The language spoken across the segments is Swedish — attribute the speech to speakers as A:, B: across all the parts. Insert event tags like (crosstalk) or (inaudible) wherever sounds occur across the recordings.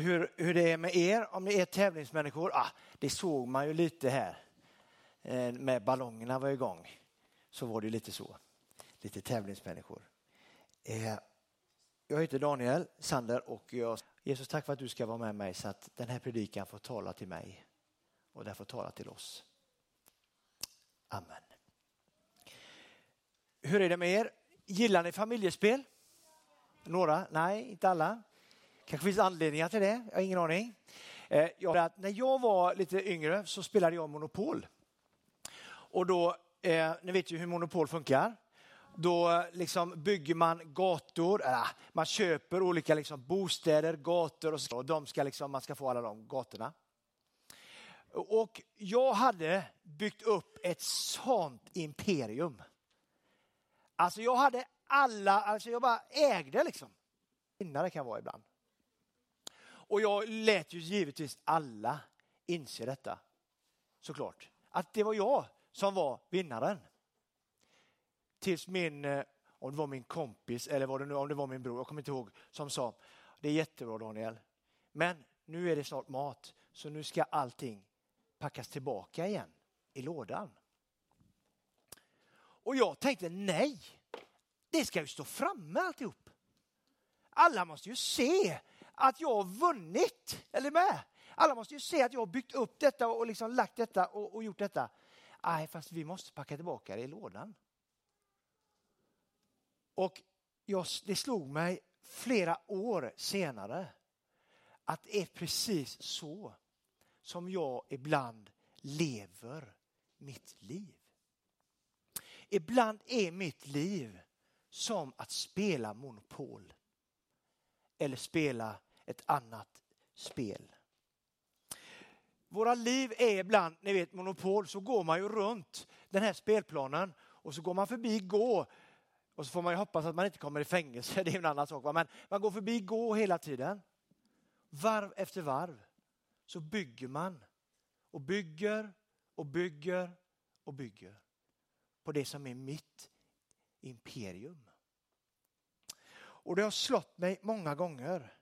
A: hur, hur det är med er, om ni är tävlingsmänniskor. Ah, det såg man ju lite här. Eh, med ballongerna var igång. Så var det lite så. Lite tävlingsmänniskor. Eh, jag heter Daniel Sander och jag, Jesus tack för att du ska vara med mig så att den här predikan får tala till mig och den får tala till oss. Amen. Hur är det med er? Gillar ni familjespel? Några? Nej, inte alla. Kanske finns anledningar till det, jag har ingen aning. Eh, jag, när jag var lite yngre så spelade jag Monopol. Och då, eh, ni vet ju hur Monopol funkar. Då liksom bygger man gator, äh, man köper olika liksom bostäder, gator och, så, och de ska liksom, man ska få alla de gatorna. Och jag hade byggt upp ett sånt imperium. Alltså jag hade alla, alltså jag bara ägde liksom. Vinnare kan vara ibland. Och jag lät ju givetvis alla inse detta. Såklart. Att det var jag som var vinnaren. Tills min, eh, om det var min kompis eller var det nu, om det var min bror, jag kommer inte ihåg, som sa det är jättebra Daniel, men nu är det snart mat så nu ska allting packas tillbaka igen i lådan. Och jag tänkte nej, det ska ju stå framme alltihop. Alla måste ju se att jag har vunnit, eller med? Alla måste ju se att jag har byggt upp detta och liksom lagt detta och, och gjort detta. Nej, fast vi måste packa tillbaka det i lådan. Och jag, det slog mig flera år senare att det är precis så som jag ibland lever mitt liv. Ibland är mitt liv som att spela Monopol. Eller spela ett annat spel. Våra liv är ibland, ni vet Monopol, så går man ju runt den här spelplanen och så går man förbi gå och så får man ju hoppas att man inte kommer i fängelse, (laughs) det är en annan sak. Men man går förbi gå hela tiden. Varv efter varv så bygger man och bygger och bygger och bygger på det som är mitt imperium. Och det har slått mig många gånger.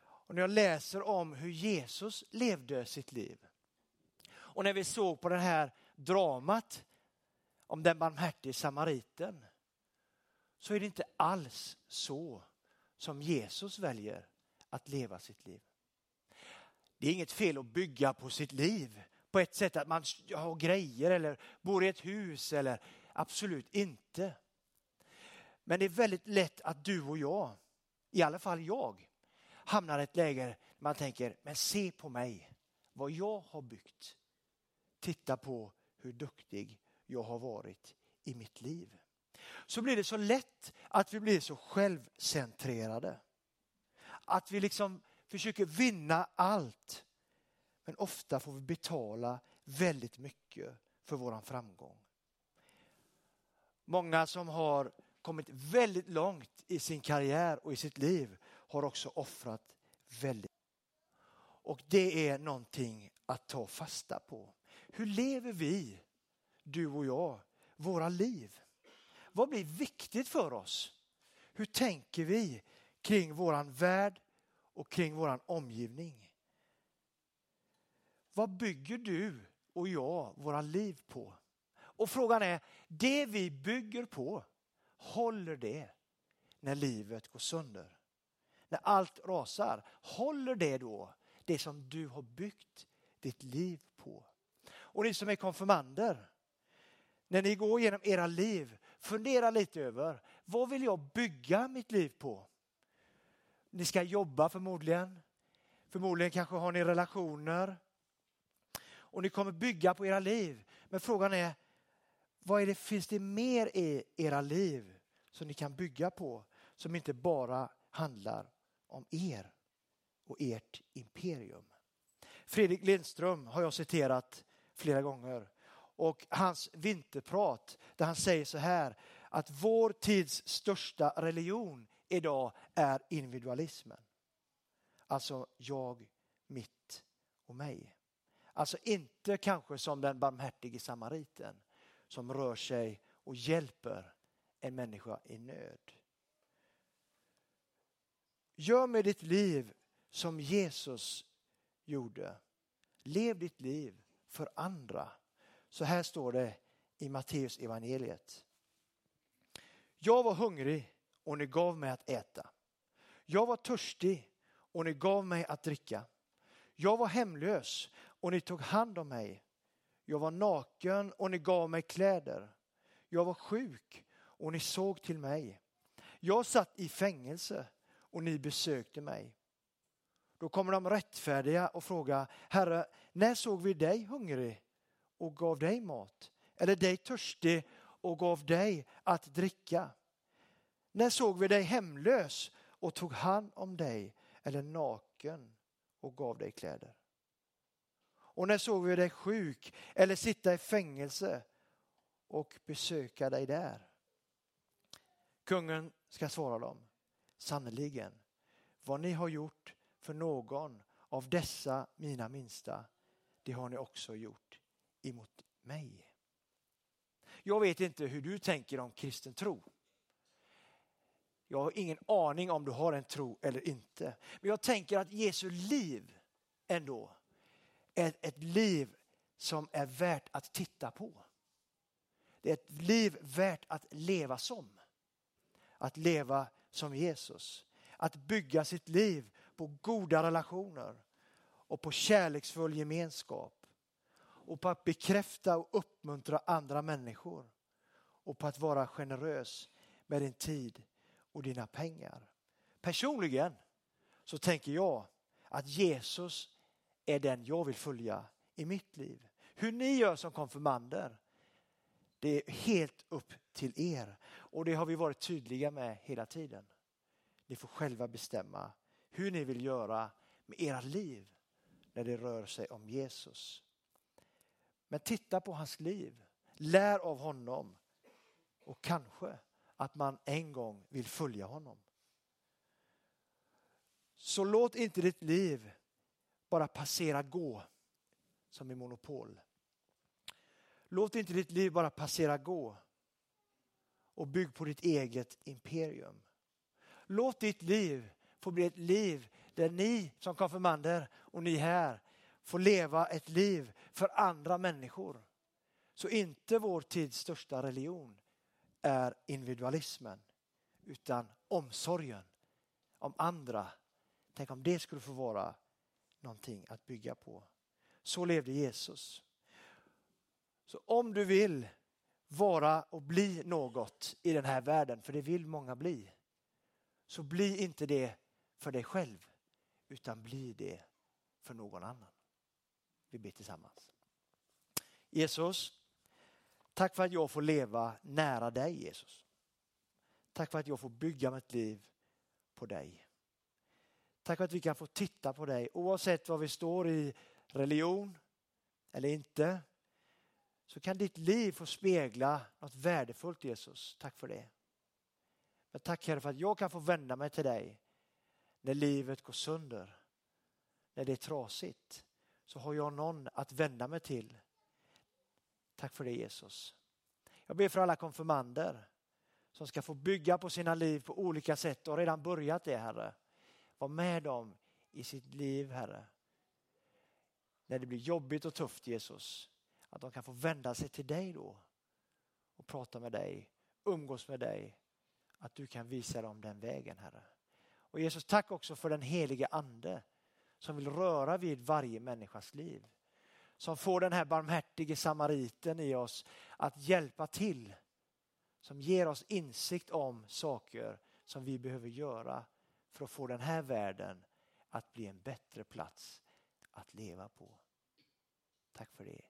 A: Och när jag läser om hur Jesus levde sitt liv. Och när vi såg på det här dramat om den barmhärtige samariten. Så är det inte alls så som Jesus väljer att leva sitt liv. Det är inget fel att bygga på sitt liv på ett sätt att man har grejer eller bor i ett hus eller absolut inte. Men det är väldigt lätt att du och jag, i alla fall jag, hamnar i ett läge där man tänker, men se på mig, vad jag har byggt. Titta på hur duktig jag har varit i mitt liv. Så blir det så lätt att vi blir så självcentrerade. Att vi liksom försöker vinna allt. Men ofta får vi betala väldigt mycket för våran framgång. Många som har kommit väldigt långt i sin karriär och i sitt liv har också offrat väldigt. Och det är någonting att ta fasta på. Hur lever vi, du och jag, våra liv? Vad blir viktigt för oss? Hur tänker vi kring våran värld och kring våran omgivning? Vad bygger du och jag våra liv på? Och frågan är, det vi bygger på, håller det när livet går sönder? När allt rasar, håller det då det som du har byggt ditt liv på? Och ni som är konfirmander, när ni går genom era liv, fundera lite över vad vill jag bygga mitt liv på? Ni ska jobba förmodligen. Förmodligen kanske har ni relationer. Och ni kommer bygga på era liv. Men frågan är, vad är det, finns det mer i era liv som ni kan bygga på som inte bara handlar om er och ert imperium? Fredrik Lindström har jag citerat flera gånger och hans vinterprat där han säger så här att vår tids största religion idag är individualismen. Alltså jag, mitt och mig. Alltså inte kanske som den barmhärtige samariten som rör sig och hjälper en människa i nöd. Gör med ditt liv som Jesus gjorde. Lev ditt liv för andra. Så här står det i Matteus evangeliet. Jag var hungrig och ni gav mig att äta. Jag var törstig och ni gav mig att dricka. Jag var hemlös och ni tog hand om mig. Jag var naken och ni gav mig kläder. Jag var sjuk och ni såg till mig. Jag satt i fängelse och ni besökte mig. Då kommer de rättfärdiga och frågar, Herre, när såg vi dig hungrig och gav dig mat? Eller dig törstig och gav dig att dricka? När såg vi dig hemlös och tog hand om dig eller naken och gav dig kläder? Och när såg vi dig sjuk eller sitta i fängelse och besöka dig där? Kungen ska svara dem, sannerligen, vad ni har gjort för någon av dessa mina minsta, det har ni också gjort emot mig. Jag vet inte hur du tänker om kristen tro. Jag har ingen aning om du har en tro eller inte. Men jag tänker att Jesu liv ändå ett, ett liv som är värt att titta på. Det är ett liv värt att leva som. Att leva som Jesus. Att bygga sitt liv på goda relationer och på kärleksfull gemenskap. Och på att bekräfta och uppmuntra andra människor. Och på att vara generös med din tid och dina pengar. Personligen så tänker jag att Jesus är den jag vill följa i mitt liv. Hur ni gör som konfirmander, det är helt upp till er. Och det har vi varit tydliga med hela tiden. Ni får själva bestämma hur ni vill göra med era liv när det rör sig om Jesus. Men titta på hans liv, lär av honom och kanske att man en gång vill följa honom. Så låt inte ditt liv bara passera gå som i Monopol. Låt inte ditt liv bara passera gå och bygg på ditt eget imperium. Låt ditt liv få bli ett liv där ni som konfirmander och ni här får leva ett liv för andra människor. Så inte vår tids största religion är individualismen utan omsorgen om andra. Tänk om det skulle få vara någonting att bygga på. Så levde Jesus. Så om du vill vara och bli något i den här världen, för det vill många bli, så bli inte det för dig själv, utan bli det för någon annan. Vi ber tillsammans. Jesus, tack för att jag får leva nära dig Jesus. Tack för att jag får bygga mitt liv på dig. Tack för att vi kan få titta på dig oavsett vad vi står i religion eller inte. Så kan ditt liv få spegla något värdefullt Jesus. Tack för det. Men tack Herre för att jag kan få vända mig till dig när livet går sönder. När det är trasigt. Så har jag någon att vända mig till. Tack för det Jesus. Jag ber för alla konfirmander som ska få bygga på sina liv på olika sätt och redan börjat det Herre. Var med dem i sitt liv Herre. När det blir jobbigt och tufft Jesus. Att de kan få vända sig till dig då. Och prata med dig, umgås med dig. Att du kan visa dem den vägen Herre. Och Jesus, tack också för den helige ande som vill röra vid varje människas liv. Som får den här barmhärtige samariten i oss att hjälpa till. Som ger oss insikt om saker som vi behöver göra för att få den här världen att bli en bättre plats att leva på. Tack för det.